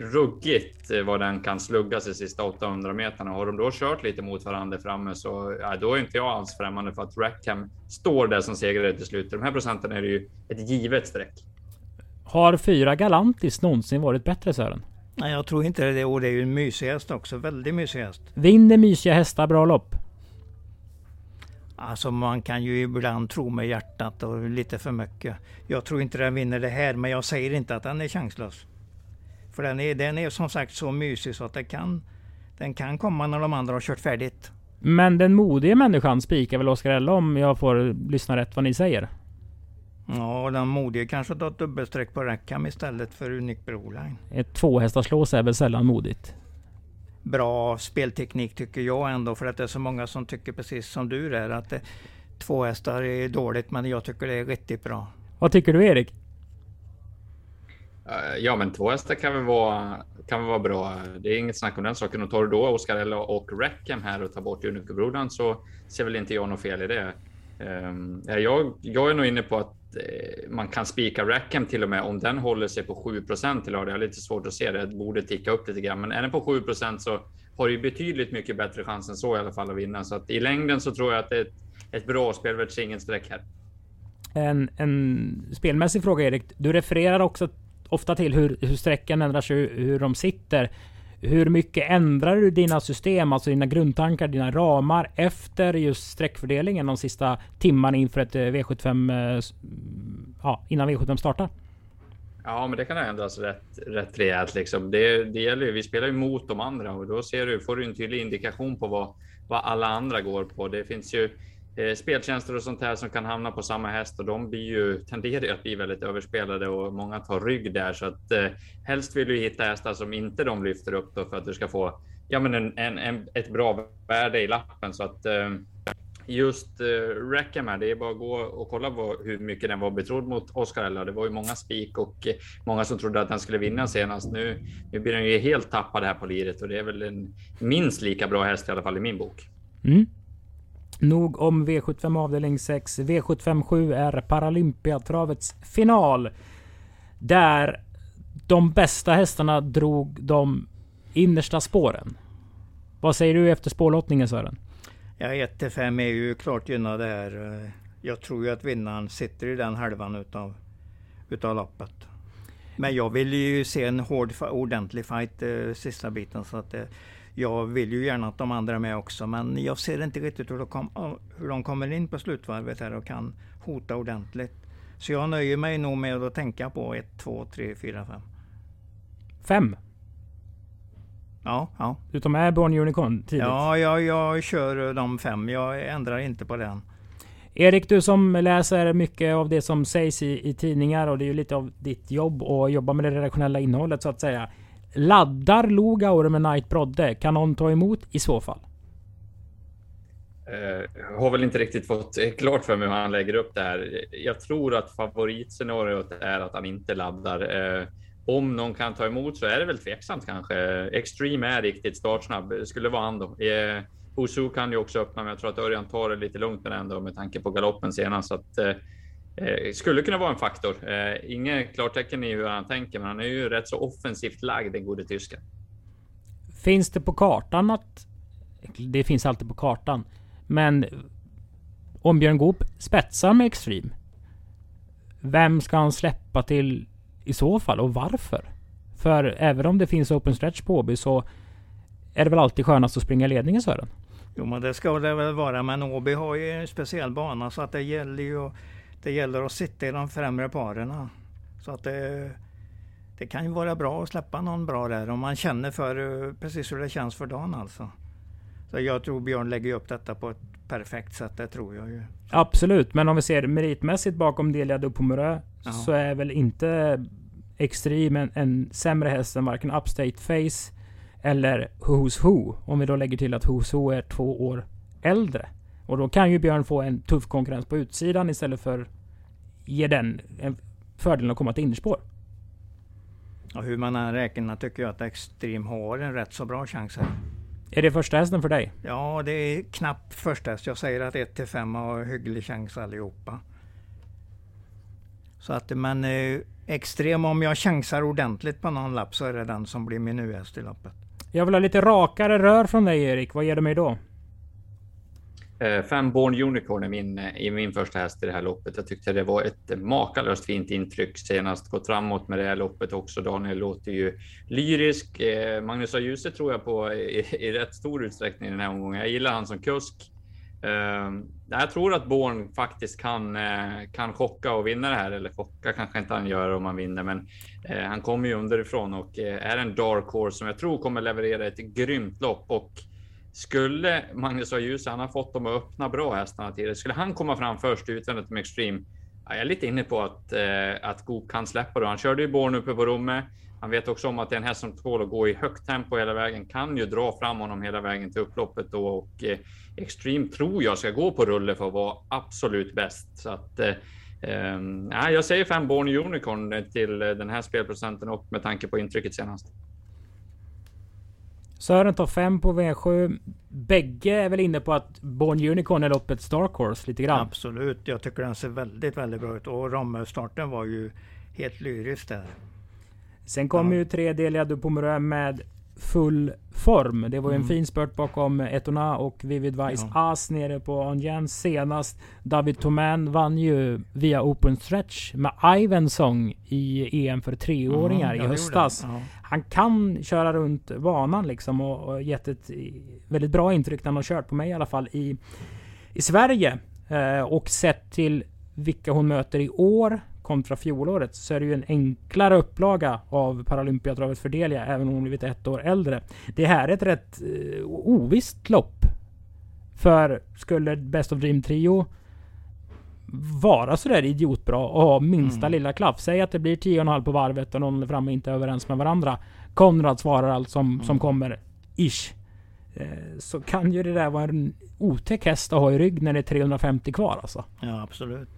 ruggigt vad den kan slugga sig sista 800 meterna. Har de då kört lite mot varandra framme så ja, då är inte jag alls främmande för att Rackham står där som segrare till slut. De här procenten är det ju ett givet streck. Har fyra Galantis någonsin varit bättre Sören? Nej, jag tror inte det. Och det är ju en mysig häst också. Väldigt mysig häst. Vinner mysiga hästar bra lopp? Alltså man kan ju ibland tro med hjärtat och lite för mycket. Jag tror inte den vinner det här, men jag säger inte att den är chanslös. För den är, den är som sagt så mysig så att det kan, den kan komma när de andra har kört färdigt. Men den modige människan spikar väl Oskar Ella om jag får lyssna rätt vad ni säger? Ja, den modige kanske tar ett dubbelstreck på Rackham istället för Unique Broline. Ett tvåhästarslås är väl sällan modigt? Bra spelteknik tycker jag ändå, för att det är så många som tycker precis som du där, att det, två hästar är dåligt, men jag tycker det är riktigt bra. Vad tycker du Erik? Eh, ja, men två hästar kan väl vara, kan väl vara bra. Det är inget snack om den saken. Och tar du då Oscarella och Rackham här och tar bort Unicobrodan så ser väl inte jag något fel i det. Um, jag, jag är nog inne på att Eh, man kan spika Rackham till och med om den håller sig på 7% till lördag. Jag har lite svårt att se det. Det borde ticka upp lite grann, men är den på 7% så har du betydligt mycket bättre chans än så i alla fall att vinna. Så att i längden så tror jag att det är ett, ett bra spelvärt singelsträck här. En, en spelmässig fråga Erik. Du refererar också ofta till hur, hur sträckan ändrar sig, hur de sitter. Hur mycket ändrar du dina system, alltså dina grundtankar, dina ramar efter just sträckfördelningen de sista timmarna inför ett eh, V75, eh, ja, innan V75 startar? Ja, men det kan ändras rätt, rätt rejält. Liksom. Det, det gäller ju, vi spelar ju mot de andra och då ser du, får du en tydlig indikation på vad, vad alla andra går på. Det finns ju Eh, speltjänster och sånt här som kan hamna på samma häst och de blir ju, tenderar att bli väldigt överspelade och många tar rygg där. Så att eh, helst vill du hitta hästar som inte de lyfter upp då för att du ska få ja, men en, en, en ett bra värde i lappen. Så att eh, just eh, Rackham här, det är bara att gå och kolla vad, hur mycket den var betrodd mot Oscar Ella. Det var ju många spik och eh, många som trodde att den skulle vinna senast. Nu, nu blir den ju helt tappad här på liret och det är väl en minst lika bra häst i alla fall i min bok. Mm. Nog om V75 avdelning 6. V75 7 är Paralympiatravets final. Där de bästa hästarna drog de innersta spåren. Vad säger du efter spårlottningen Sören? Ja, 1 5 är ju klart gynnade här. Jag tror ju att vinnaren sitter i den halvan utav, utav loppet. Men jag vill ju se en hård, ordentlig fight eh, sista biten. Så att, eh, jag vill ju gärna att de andra är med också, men jag ser inte riktigt hur de, kom, hur de kommer in på slutvarvet här och kan hota ordentligt. Så jag nöjer mig nog med att tänka på 1, 2, 3, 4, 5. 5? Ja, ja. Utom Airborne Unicorn tidigt? Ja, jag, jag kör de fem. Jag ändrar inte på den. Erik, du som läser mycket av det som sägs i, i tidningar och det är ju lite av ditt jobb att jobba med det redaktionella innehållet så att säga. Laddar Logaur med Knight Brodde? Kan någon ta emot i så fall? Uh, har väl inte riktigt fått eh, klart för mig hur han lägger upp det här. Jag tror att favoritscenariot är att han inte laddar. Uh, om någon kan ta emot så är det väl tveksamt kanske. Extreme är riktigt startsnabb. Skulle vara han då. Uh, Osu kan ju också öppna, men jag tror att Örjan tar det lite lugnt med den då med tanke på galoppen senast. Så att, eh, skulle kunna vara en faktor. Eh, Inget klartecken i hur han tänker, men han är ju rätt så offensivt lagd, den gode tysken. Finns det på kartan att... Det finns alltid på kartan. Men om Björn Goop spetsar med Extreme. Vem ska han släppa till i så fall och varför? För även om det finns open stretch på Åby så är det väl alltid skönast att springa ledningen Sören? Jo men det ska det väl vara. Men Åby har ju en speciell bana så att det gäller ju det gäller att sitta i de främre paren. Så att det, det kan ju vara bra att släppa någon bra där om man känner för precis hur det känns för dagen alltså. Så jag tror Björn lägger upp detta på ett perfekt sätt, det tror jag ju. Absolut, men om vi ser meritmässigt bakom Delia Dupomurö så är väl inte Extreme en, en sämre häst än varken Upstate Face eller Who's Who. Om vi då lägger till att Who's Who är två år äldre. Och då kan ju Björn få en tuff konkurrens på utsidan istället för ge den en fördelen att komma till innerspår. Ja, hur man än räknar tycker jag att Extreme har en rätt så bra chans här. Är det första hästen för dig? Ja, det är knappt första häst. Jag säger att 1 till 5 har hygglig chans allihopa. Så att, men eh, extrem, om jag chansar ordentligt på någon lapp så är det den som blir min U-häst i loppet. Jag vill ha lite rakare rör från dig Erik. Vad ger du mig då? Eh, fem Born Unicorn är min, eh, är min första häst i det här loppet. Jag tyckte det var ett makalöst fint intryck senast. Gått framåt med det här loppet också. Daniel låter ju lyrisk. Eh, Magnus har ljuset tror jag på i, i rätt stor utsträckning i den här omgången. Jag gillar han som kusk. Ehm, jag tror att Born faktiskt kan, kan chocka och vinna det här. Eller chocka kanske inte han gör om han vinner, men han kommer ju underifrån och är en dark horse som jag tror kommer leverera ett grymt lopp. Och skulle Magnus ha ljus, han har fått dem att öppna bra hästarna tidigare. Skulle han komma fram först utvändigt med Extreme? Jag är lite inne på att, eh, att Goop kan släppa då. Han körde ju Born uppe på Romme. Han vet också om att det är en häst som tål att gå i högt tempo hela vägen, kan ju dra fram honom hela vägen till upploppet då och eh, Extreme tror jag ska gå på rulle för att vara absolut bäst. Så att eh, eh, jag säger fem Born Unicorn till eh, den här spelprocenten och med tanke på intrycket senast. Sören tar fem på V7. Bägge är väl inne på att Born Unicorn är loppets Dark Horse lite grann? Absolut. Jag tycker den ser väldigt, väldigt bra ut. Och Romme-starten var ju helt lyrisk där. Sen kom ja. ju tredeliga Dupomurö med full form. Det var ju mm. en fin spurt bakom Etona och Vivid Vice ja. As nere på Onjens senast. David Toman vann ju via Open Stretch med Ivensong i EM för treåringar mm, i höstas. Ja. Han kan köra runt banan liksom och, och gett ett väldigt bra intryck när han har kört på mig i alla fall i, i Sverige. Eh, och sett till vilka hon möter i år kontra fjolåret så är det ju en enklare upplaga av Paralympiatravet för Delia, även om hon blivit ett år äldre. Det här är ett rätt eh, ovisst lopp. För skulle Best of Dream Trio vara sådär idiotbra och ha minsta mm. lilla klaff. Säg att det blir 10,5 på varvet och någon framme inte är överens med varandra. Konrad svarar allt som, mm. som kommer. Ish. Eh, så kan ju det där vara en otäck häst att ha i rygg när det är 350 kvar alltså. Ja absolut.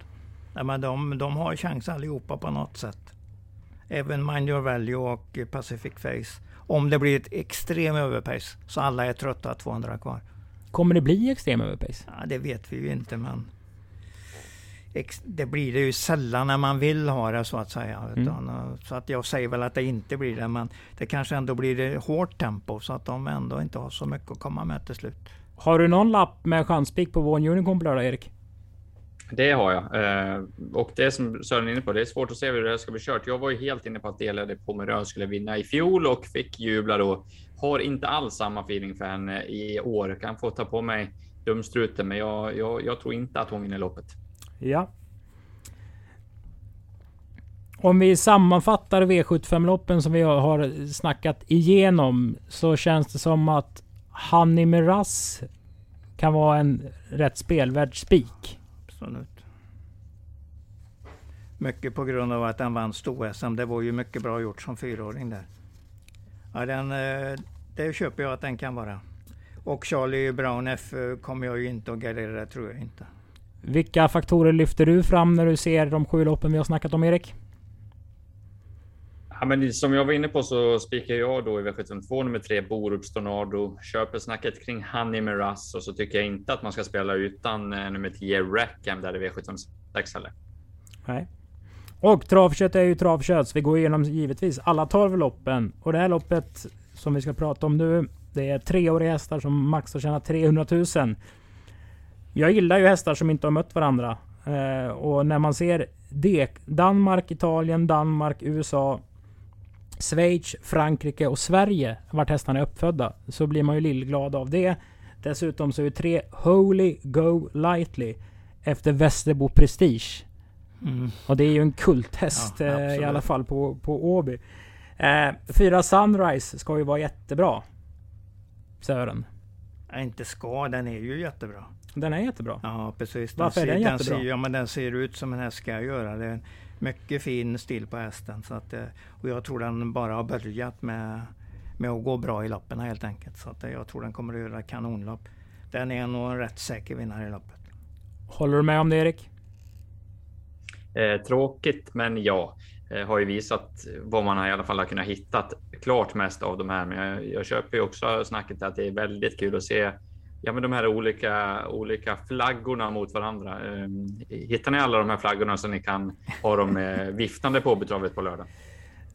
Ja, men de, de har chans allihopa på något sätt. Även Mind Your Value och Pacific Face. Om det blir ett extrem överpace så alla är trötta 200 kvar. Kommer det bli extrem överpace? Ja, det vet vi ju inte men det blir det ju sällan när man vill ha det så att säga. Mm. Utan, eh, så att jag säger väl att det inte blir det. Men det kanske ändå blir det hårt tempo så att de ändå inte har så mycket att komma med till slut. Har du någon lapp med chanspik på One Unicorn på lördag Erik? Det har jag. Eh, och det som Sören är inne på, det är svårt att se hur det här ska bli kört. Jag var ju helt inne på att Delade Pomerö skulle vinna i fjol och fick jubla då. Har inte alls samma feeling för henne i år. Kan få ta på mig dumstruten, men jag, jag, jag tror inte att hon vinner loppet. Ja. Om vi sammanfattar V75-loppen som vi har snackat igenom så känns det som att Hanni Miraz kan vara en rätt spelvärd spik absolut. Mycket på grund av att han vann sto-SM. Det var ju mycket bra gjort som fyraåring där. Ja, den, eh, det köper jag att den kan vara. Och Charlie Brown F eh, kommer jag ju inte att gardera, tror jag inte. Vilka faktorer lyfter du fram när du ser de sju loppen vi har snackat om, Erik? Ja, men som jag var inne på så spikar jag då i V752 nummer tre Borups Tornado. Köper snacket kring Honey Miraz och så tycker jag inte att man ska spela utan eh, nummer 10 Rackham där i V756 heller. Nej. Och travkött är ju travkött. Så vi går igenom givetvis alla 12 loppen. Och det här loppet som vi ska prata om nu. Det är treåriga hästar som max har tjänat 300 000. Jag gillar ju hästar som inte har mött varandra. Eh, och när man ser det, Danmark, Italien, Danmark, USA, Schweiz, Frankrike och Sverige vart hästarna är uppfödda. Så blir man ju lillglad av det. Dessutom så är det tre Holy Go Lightly efter Västerbo Prestige. Mm. Och det är ju en kulthäst ja, eh, i alla fall på, på Åby. Eh, fyra Sunrise ska ju vara jättebra. Sören. Ja, inte ska, den är ju jättebra. Den är jättebra? Ja precis. Varför den ser, är den jättebra? Ser, ja men den ser ut som en häst ska göra. Det är en mycket fin stil på hästen. Så att, eh, och jag tror den bara har börjat med, med att gå bra i loppen helt enkelt. Så att eh, jag tror den kommer att göra kanonlopp. Den är nog en rätt säker vinnare i loppet. Håller du med om det Erik? Eh, tråkigt, men ja. Eh, har ju visat vad man i alla fall har kunnat hitta klart mest av de här. Men jag, jag köper ju också snacket att det är väldigt kul att se ja, men de här olika, olika flaggorna mot varandra. Ehm, hittar ni alla de här flaggorna så ni kan ha dem eh, viftande på betravet på lördag?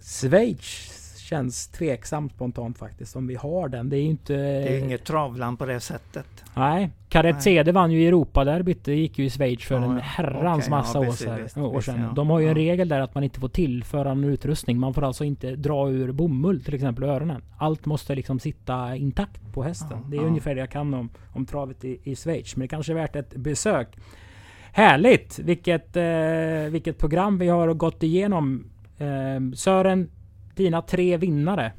Schweiz känns tveksamt spontant faktiskt om vi har den. Det är ju inte... Det är inget travland på det sättet. Nej. Karet CD vann ju Europaderbyt. Det gick ju i Schweiz för ja, en herrans okay, massa ja, år, visst, år sedan. Ja. De har ju en regel där att man inte får tillföra någon utrustning. Man får alltså inte dra ur bomull till exempel öronen. Allt måste liksom sitta intakt på hästen. det är ungefär det jag kan om, om travet i, i Schweiz. Men det kanske är värt ett besök. Härligt! Vilket, eh, vilket program vi har gått igenom. Eh, Sören, dina tre vinnare.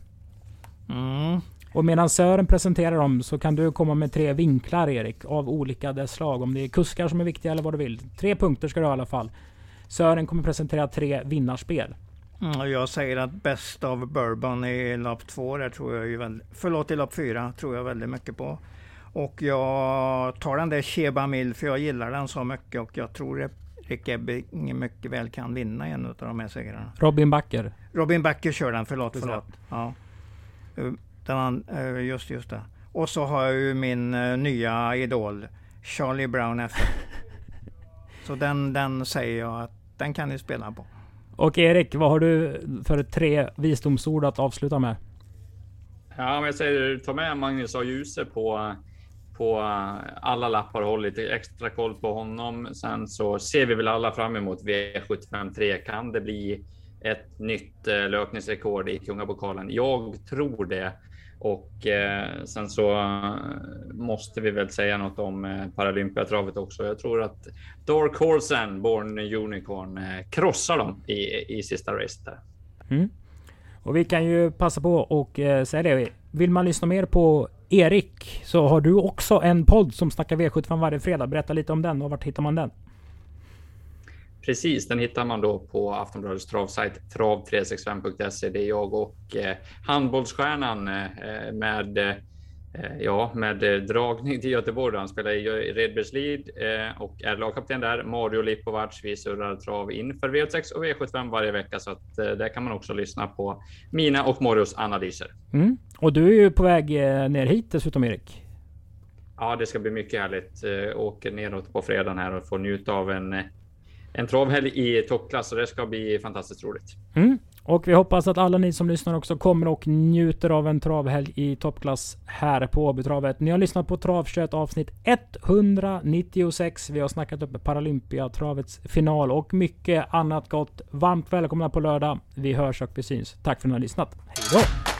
Mm. Och medan Sören presenterar dem så kan du komma med tre vinklar Erik. Av olika dess slag. Om det är kuskar som är viktiga eller vad du vill. Tre punkter ska du ha i alla fall. Sören kommer presentera tre vinnarspel. Mm, jag säger att bäst av Bourbon i lopp två, där tror jag ju väldigt, förlåt i lopp fyra, tror jag väldigt mycket på. Och jag tar den där Sheba Mill för jag gillar den så mycket och jag tror att Rick Ebbing mycket väl kan vinna en av de här segrarna. Robin Backer? Robin Backer kör den, förlåt, förlåt. Ja. Den, eh, just, just det. Och så har jag ju min uh, nya idol, Charlie Brown F. [LAUGHS] så den, den säger jag att den kan ni spela på. Och Erik, vad har du för tre visdomsord att avsluta med? Ja, men jag säger ta med Magnus A. Djuse på, på eh, alla lappar och hållit extra koll på honom. Sen så ser vi väl alla fram emot V753. Kan det bli ett nytt eh, löpningsrekord i Kungapokalen? Jag tror det. Och eh, sen så eh, måste vi väl säga något om eh, Paralympiatravet också. Jag tror att Dark Horsen, Born Unicorn, eh, krossar dem i, i sista racet där. Mm. Och vi kan ju passa på och eh, säga det. Vill man lyssna mer på Erik så har du också en podd som snackar V75 varje fredag. Berätta lite om den och vart hittar man den? Precis, den hittar man då på Aftonbladets travsajt trav365.se. Det är jag och eh, handbollsstjärnan eh, med eh, Ja, med eh, dragning till Göteborg. Han spelar i Redbergslid eh, och är lagkapten där. Mario Lipovac. Vi surrar trav inför V6 och V75 varje vecka, så att eh, där kan man också lyssna på mina och Marios analyser. Mm. Och du är ju på väg ner hit dessutom, Erik. Ja, det ska bli mycket härligt. Åker neråt på fredagen här och får njuta av en en travhelg i toppklass och det ska bli fantastiskt roligt. Mm. Och vi hoppas att alla ni som lyssnar också kommer och njuter av en travhelg i toppklass här på Åbytravet. Ni har lyssnat på Travkött avsnitt 196. Vi har snackat upp Paralympiatravets final och mycket annat gott. Varmt välkomna på lördag. Vi hörs och vi syns. Tack för att ni har lyssnat. Hej då!